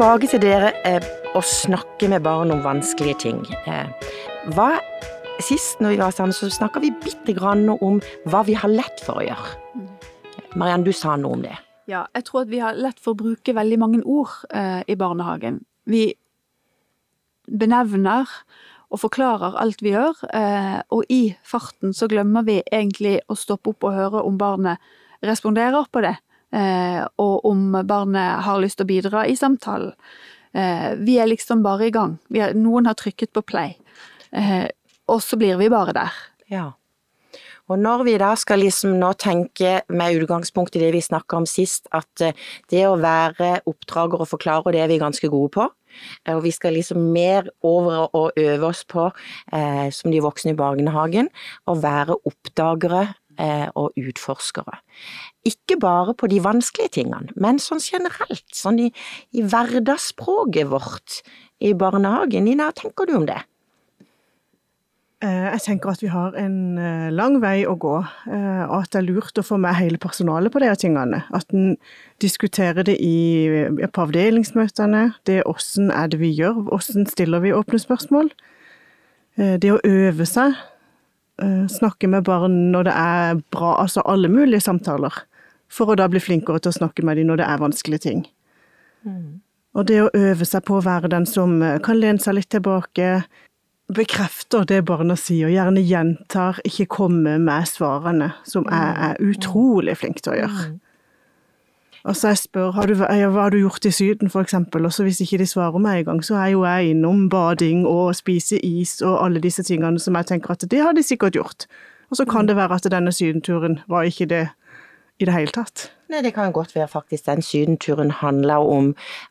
Tilbake til dere eh, å snakke med barn om vanskelige ting. Eh, hva, sist når vi var sammen, så snakka vi bitte grann om hva vi har lett for å gjøre. Mariann, du sa noe om det. Ja, jeg tror at vi har lett for å bruke veldig mange ord eh, i barnehagen. Vi benevner og forklarer alt vi gjør, eh, og i farten så glemmer vi egentlig å stoppe opp og høre om barnet responderer på det. Eh, og om barnet har lyst til å bidra i samtalen. Eh, vi er liksom bare i gang. Noen har trykket på play. Eh, og så blir vi bare der. Ja. Og når vi da skal liksom nå tenke med utgangspunkt i det vi snakka om sist, at det å være oppdrager og forklarer, det er vi ganske gode på. Og vi skal liksom mer over og øve oss på, eh, som de voksne i barnehagen, å være oppdagere og utforskere. Ikke bare på de vanskelige tingene, men sånn generelt, sånn i, i hverdagsspråket vårt i barnehagen. Nina, hva tenker du om det? Eh, jeg tenker at vi har en eh, lang vei å gå, og at det er lurt å få med hele personalet på de tingene. At en diskuterer det i, på avdelingsmøtene. Det åssen er det vi gjør, åssen stiller vi åpne spørsmål. Det å øve seg Eh, snakke med barn når det er bra, altså alle mulige samtaler. For å da bli flinkere til å snakke med dem når det er vanskelige ting. Mm. Og det å øve seg på å være den som eh, kan lene seg litt tilbake, bekrefter det barna sier, gjerne gjentar, ikke kommer med svarene, som jeg er mm. utrolig flink til å gjøre. Altså jeg spør har du, hva har du gjort i Syden, for eksempel, og så hvis ikke de svarer meg engang, så er jo jeg innom bading og spise is og alle disse tingene som jeg tenker at det har de sikkert gjort. Og så kan mm. det være at denne sydenturen var ikke det i det hele tatt. Nei, det kan godt være faktisk den sydenturen handla om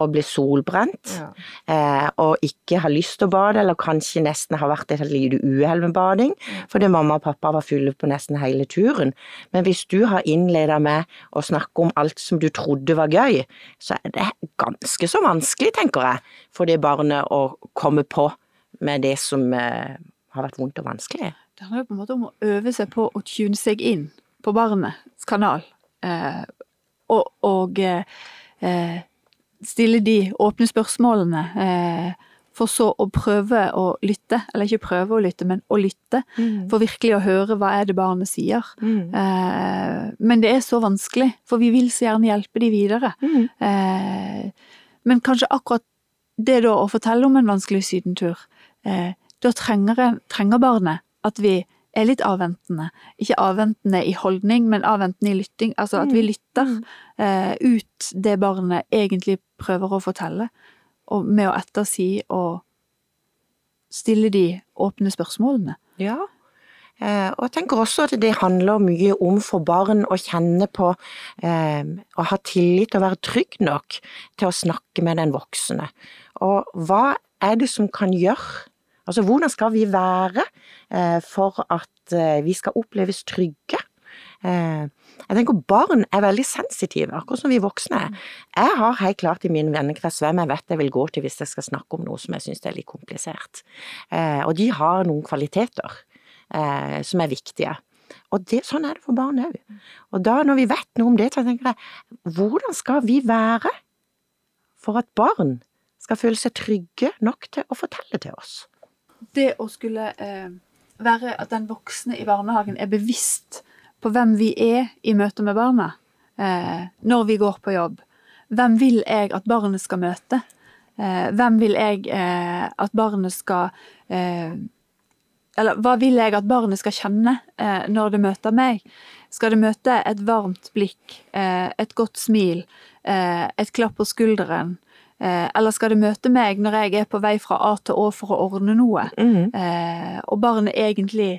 å bli solbrent, ja. eh, og ikke ha lyst til å bade, eller kanskje nesten har vært et lite uhell med bading, fordi mamma og pappa var fulle på nesten hele turen. Men hvis du har innleda med å snakke om alt som du trodde var gøy, så er det ganske så vanskelig, tenker jeg, for det barnet å komme på med det som eh, har vært vondt og vanskelig. Det handler jo på en måte om å øve seg på å tune seg inn på barnets kanal. Eh, og, og eh, stille de åpne spørsmålene. Eh, for så å prøve å lytte, eller ikke prøve å lytte, men å lytte. Mm. For virkelig å høre hva er det barnet sier. Mm. Eh, men det er så vanskelig, for vi vil så gjerne hjelpe de videre. Mm. Eh, men kanskje akkurat det da å fortelle om en vanskelig sydentur, eh, da trenger, trenger barnet at vi er litt avventende. Ikke avventende i holdning, men avventende i lytting. Altså at vi mm. lytter eh, ut det barnet egentlig prøver å fortelle, og med å ettersi og stille de åpne spørsmålene. Ja, eh, og jeg tenker også at det handler mye om for barn å kjenne på eh, å ha tillit og være trygg nok til å snakke med den voksne. Og hva er det som kan gjøre Altså hvordan skal vi være eh, for at eh, vi skal oppleves trygge? Eh, jeg tenker barn er veldig sensitive, akkurat som vi voksne er. Jeg har helt klart i min vennekrets hvem jeg vet jeg vil gå til hvis jeg skal snakke om noe som jeg syns er litt komplisert. Og de har noen kvaliteter som er viktige. Og det, sånn er det for barn òg. Og da, når vi vet noe om det, så tenker jeg hvordan skal vi være for at barn skal føle seg trygge nok til å fortelle til oss? Det å skulle eh, være at den voksne i barnehagen er bevisst på hvem vi er i møte med barna eh, når vi går på jobb. Hvem vil jeg at barnet skal møte? Eh, hvem vil jeg eh, at barnet skal eh, Eller hva vil jeg at barnet skal kjenne eh, når det møter meg? Skal det møte et varmt blikk, et godt smil, et klapp på skulderen? Eh, eller skal det møte meg når jeg er på vei fra A til Å for å ordne noe, mm. eh, og barnet egentlig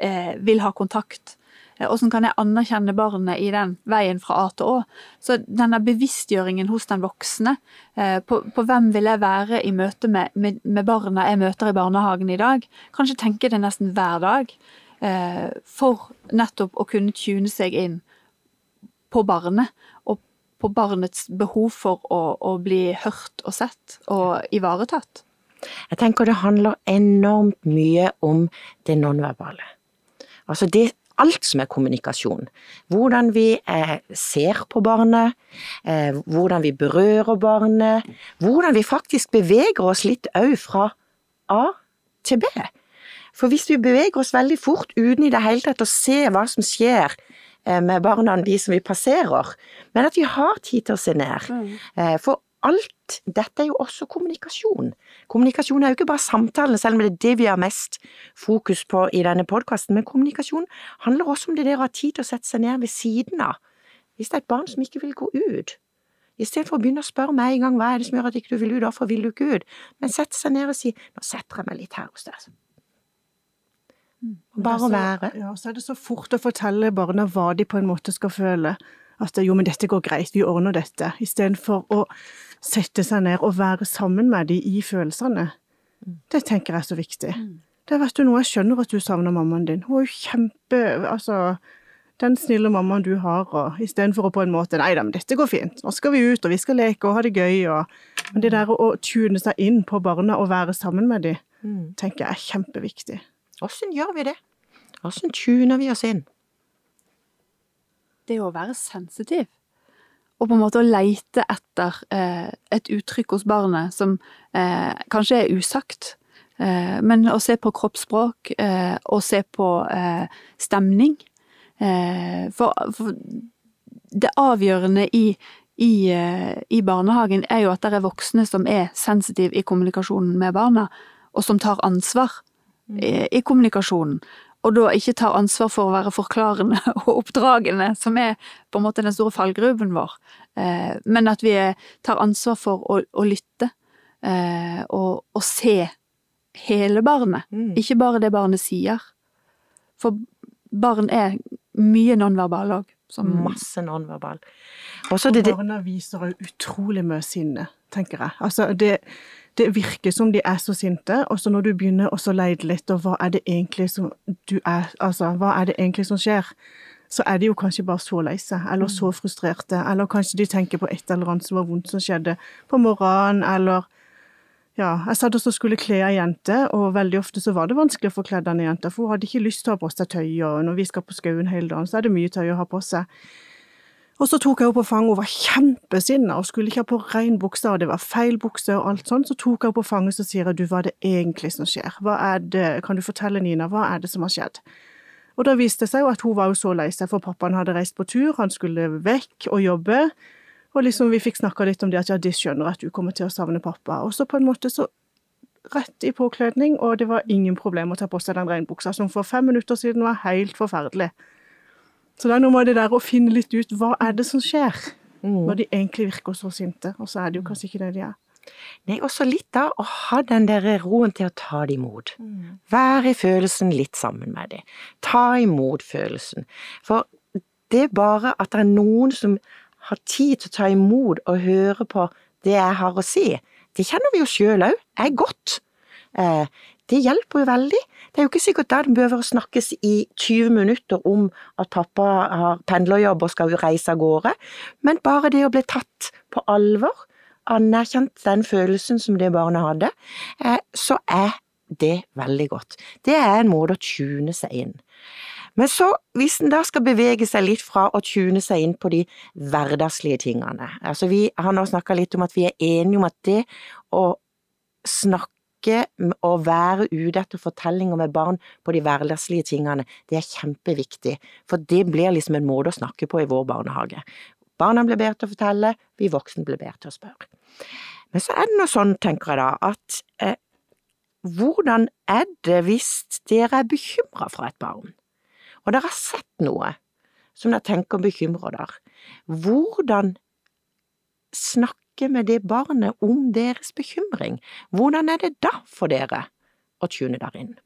eh, vil ha kontakt? Hvordan kan jeg anerkjenne barnet i den veien fra A til Å? Så denne bevisstgjøringen hos den voksne på, på, hvem vil jeg være i møte med, med, med, barna jeg møter i barnehagen i dag, kanskje tenke det nesten hver dag, for nettopp å kunne tune seg inn på barnet på barnets behov for å, å bli hørt og sett og ivaretatt? Jeg tenker det handler enormt mye om det nonverbale. Altså det alt som er kommunikasjon. Hvordan vi eh, ser på barnet, eh, hvordan vi berører barnet, hvordan vi faktisk beveger oss litt òg fra A til B. For hvis vi beveger oss veldig fort uten i det hele tatt å se hva som skjer med barna, de som vi passerer, men at vi har tid til å se ned. Mm. for alt dette er jo også kommunikasjon. Kommunikasjon er jo ikke bare samtalen, selv om det er det vi har mest fokus på i denne podkasten, men kommunikasjon handler også om det der å ha tid til å sette seg ned ved siden av. Hvis det er et barn som ikke vil gå ut, istedenfor å begynne å spørre meg en gang hva er det som gjør at ikke du vil ut, hvorfor vil du ikke ut, men sette seg ned og si nå setter jeg meg litt her hos deg. Bare å være. Ja, så er det så fort å fortelle barna hva de på en måte skal føle. At jo, men dette går greit, vi ordner dette. Istedenfor å sette seg ned og være sammen med dem i følelsene. Det tenker jeg er så viktig. Det vet du noe, jeg skjønner at du savner mammaen din. Hun er jo kjempe Altså, den snille mammaen du har, og istedenfor å på en måte Nei da, men dette går fint, nå skal vi ut, og vi skal leke og ha det gøy, og Men det der å tune seg inn på barna og være sammen med dem, tenker jeg er kjempeviktig. Åssen gjør vi det? Åssen tuner vi oss inn? Det å være sensitiv. Og på en måte å leite etter eh, et uttrykk hos barnet som eh, kanskje er usagt. Eh, men å se på kroppsspråk, eh, og se på eh, stemning. Eh, for, for, det avgjørende i, i, i, barnehagen er jo at det er voksne som er sensitive i kommunikasjonen med barna, og som tar ansvar i, i kommunikasjonen og da ikke tar ansvar for å være forklarende og oppdragende, som er på en måte den store fallgruven vår, eh, men at vi tar ansvar for å, å lytte eh, og, og, se hele barnet, mm. ikke bare det barnet sier. For barn er mye nonverbal òg. Masse nonverbal. Og barna viser utrolig mye sinne, tenker jeg. Altså, det det virker som de er så sinte, og så når du begynner å leide litt, og hva er det egentlig som du er Altså, hva er det egentlig som skjer? Så er de jo kanskje bare så lei seg, eller så mm. frustrerte, eller kanskje de tenker på et eller annet som var vondt som skjedde på morgenen, eller ja, jeg satt og skulle kle ei jente, og veldig ofte så var det vanskelig å få kledd denne jenta, for hun hadde ikke lyst til å ha på seg tøy, og når vi skal på skauen hele dagen, så er det mye tøy å ha på seg. Og så tok jeg henne på fanget, hun var kjempesinna og skulle ikke ha på rein bukse, og det var feil bukse og alt sånt. Så tok jeg henne på fanget og sier jeg, du, hva er det egentlig som skjer? Hva er det, kan du fortelle Nina, hva er det som har skjedd? Og da viste det seg jo at hun var jo så lei seg, for pappaen hadde reist på tur, han skulle vekk og jobbe. Og liksom vi fikk snakka litt om det at ja, de skjønner at du kommer til å savne pappa. Og så på en måte så rett i påkledning, og det var ingen problem å ta på seg den regnbuksa som for fem minutter siden var helt forferdelig. Så det er noe med det der å finne litt ut hva er det som skjer, mm. når de egentlig virker så sinte, og så er det jo kanskje ikke det de er. Nei, også litt da å ha den der roen til å ta det imot. Mm. Være i følelsen litt sammen med dem. Ta imot følelsen. For det er bare at det er noen som har tid til å ta imot og høre på det jeg har å si, det kjenner vi jo sjøl òg, er godt. Eh, det hjelper jo veldig. Det er jo ikke sikkert da det behøver å snakkes i 20 minutter om at pappa har pendlerjobb og skal reise av gårde, men bare det å bli tatt på alvor, anerkjent den følelsen som det barnet hadde, eh, så er det veldig godt. Det er en måte å tune seg inn. Men så, hvis en da skal bevege seg litt fra å tune seg inn på de hverdagslige tingene altså Vi har nå snakka litt om at vi er enige om at det å snakke snakke og være ute etter fortellinger med barn på de hverdagslige tingene, det er kjempeviktig, for det blir liksom en måte å snakke på i vår barnehage. Barna blir bedre til å fortelle, vi voksne blir bedre til å spørre. Men så er det noe sånn, tenker jeg da, at eh, hvordan er det hvis dere er bekymra for et barn, og dere har sett noe som dere tenker bekymrer dere, hvordan snakker snakke med det barnet om deres bekymring. Hvordan er det da for dere å tune der inn?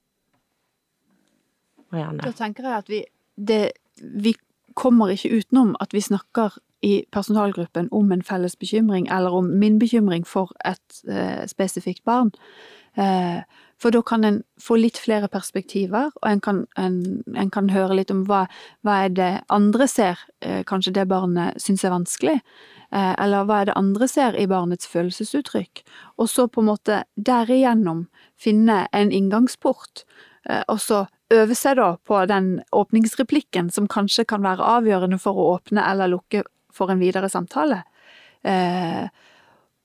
Marianne? Da tenker jeg at vi, det, vi kommer ikke utenom at vi snakker i personalgruppen om en felles bekymring, eller om min bekymring for et eh, spesifikt barn. Eh, for da kan en få litt flere perspektiver, og en kan, en, en kan høre litt om hva, hva, er det andre ser, eh, kanskje det barnet syns er vanskelig. Eh, eller hva er det andre ser i barnets følelsesuttrykk, og så på en måte derigjennom finne en inngangsport, eh, og så øve seg da på den åpningsreplikken som kanskje kan være avgjørende for å åpne eller lukke for en videre samtale. Eh,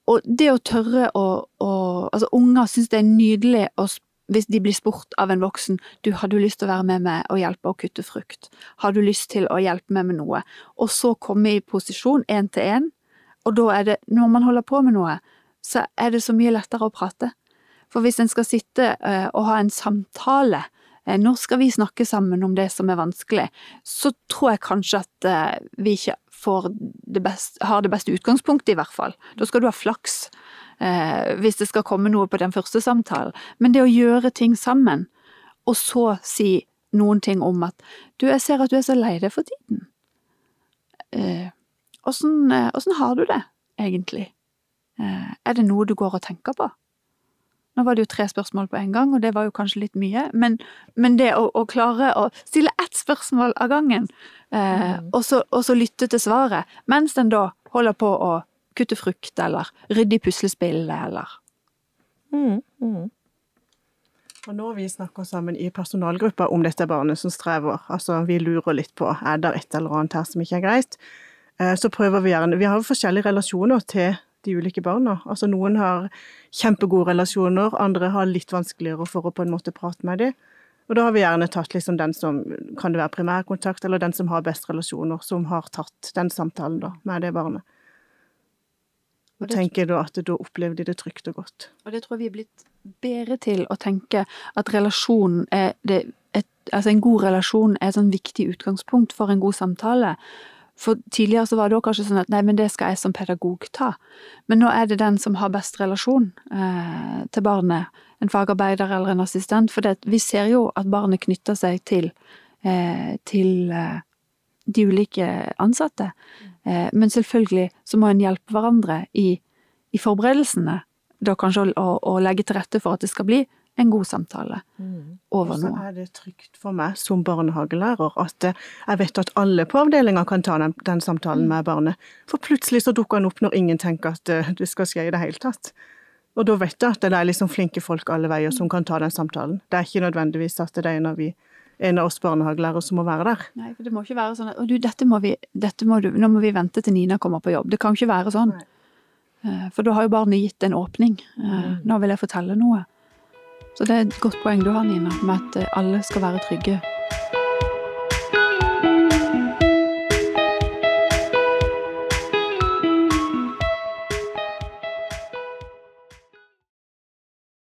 og det å tørre å, å Altså, unger syns det er nydelig å, hvis de blir spurt av en voksen du, har du lyst til å være med meg og hjelpe å kutte frukt, har du lyst til å hjelpe meg med noe, og så komme i posisjon én til én, og da er det, når man holder på med noe, så er det så mye lettere å prate. For hvis en skal sitte uh, og ha en samtale, uh, når skal vi snakke sammen om det som er vanskelig, så tror jeg kanskje at uh, vi ikke det best, har det beste utgangspunktet, i hvert fall. Da skal du ha flaks hvis det skal komme noe på den første samtalen. Men det å gjøre ting sammen, og så si noen ting om at du, jeg ser at du er så lei deg for tiden. Åssen har du det, egentlig? Er det noe du går og tenker på? Nå var det jo tre spørsmål på en gang, og det var jo kanskje litt mye, men, men det å, å, klare å stille ett spørsmål av gangen, eh, mm. og, så, og, så, lytte til svaret, mens en da holder på å kutte frukt, eller rydde i puslespillet, eller mm. Mm. Og når vi snakker sammen i personalgruppa om dette barnet som strever, altså vi lurer litt på er det et eller annet her som ikke er greit, eh, så prøver vi gjerne Vi har jo forskjellige relasjoner til de ulike barna. Altså noen har kjempegode relasjoner, andre har litt vanskeligere for å på en måte prate med dem. Og da har vi gjerne tatt liksom den som kan det være primærkontakt, eller den som har best relasjoner, som har tatt den samtalen da, med det barnet. Og, og tenker da at da opplevde de det trygt og godt. Og det tror jeg vi er blitt bedre til å tenke at relasjonen er det, et, altså en god relasjon er et sånn viktig utgangspunkt for en god samtale. For tidligere så var det kanskje sånn at nei, men det skal jeg som pedagog ta. Men nå er det den som har best relasjon eh, til barnet, en fagarbeider eller en assistent. For det, vi ser jo at barnet knytter seg til, eh, til eh, de ulike ansatte. Eh, men selvfølgelig så må en hjelpe hverandre i, i forberedelsene. Da kanskje å, å, legge til rette for at det skal bli en god samtale mm. over noe. Så er det trygt for meg som barnehagelærer at eh, jeg vet at alle på avdelinga kan ta den, den samtalen mm. med barnet. For plutselig så dukker den opp når ingen tenker at uh, det skal skje i det hele tatt. Og da vet jeg at det er liksom flinke folk alle veier som kan ta den samtalen. Det er ikke nødvendigvis at det er en av, vi, en av oss barnehagelærere som må være der. Nei, for det må ikke være sånn at du, dette må vi, dette må du, nå må vi vente til Nina kommer på jobb. Det kan ikke være sånn. Nei. Eh, for da har jo barnet gitt en åpning. Mm. Nå vil jeg fortelle noe. Så det er et godt poeng du har, Nina, med at alle skal være trygge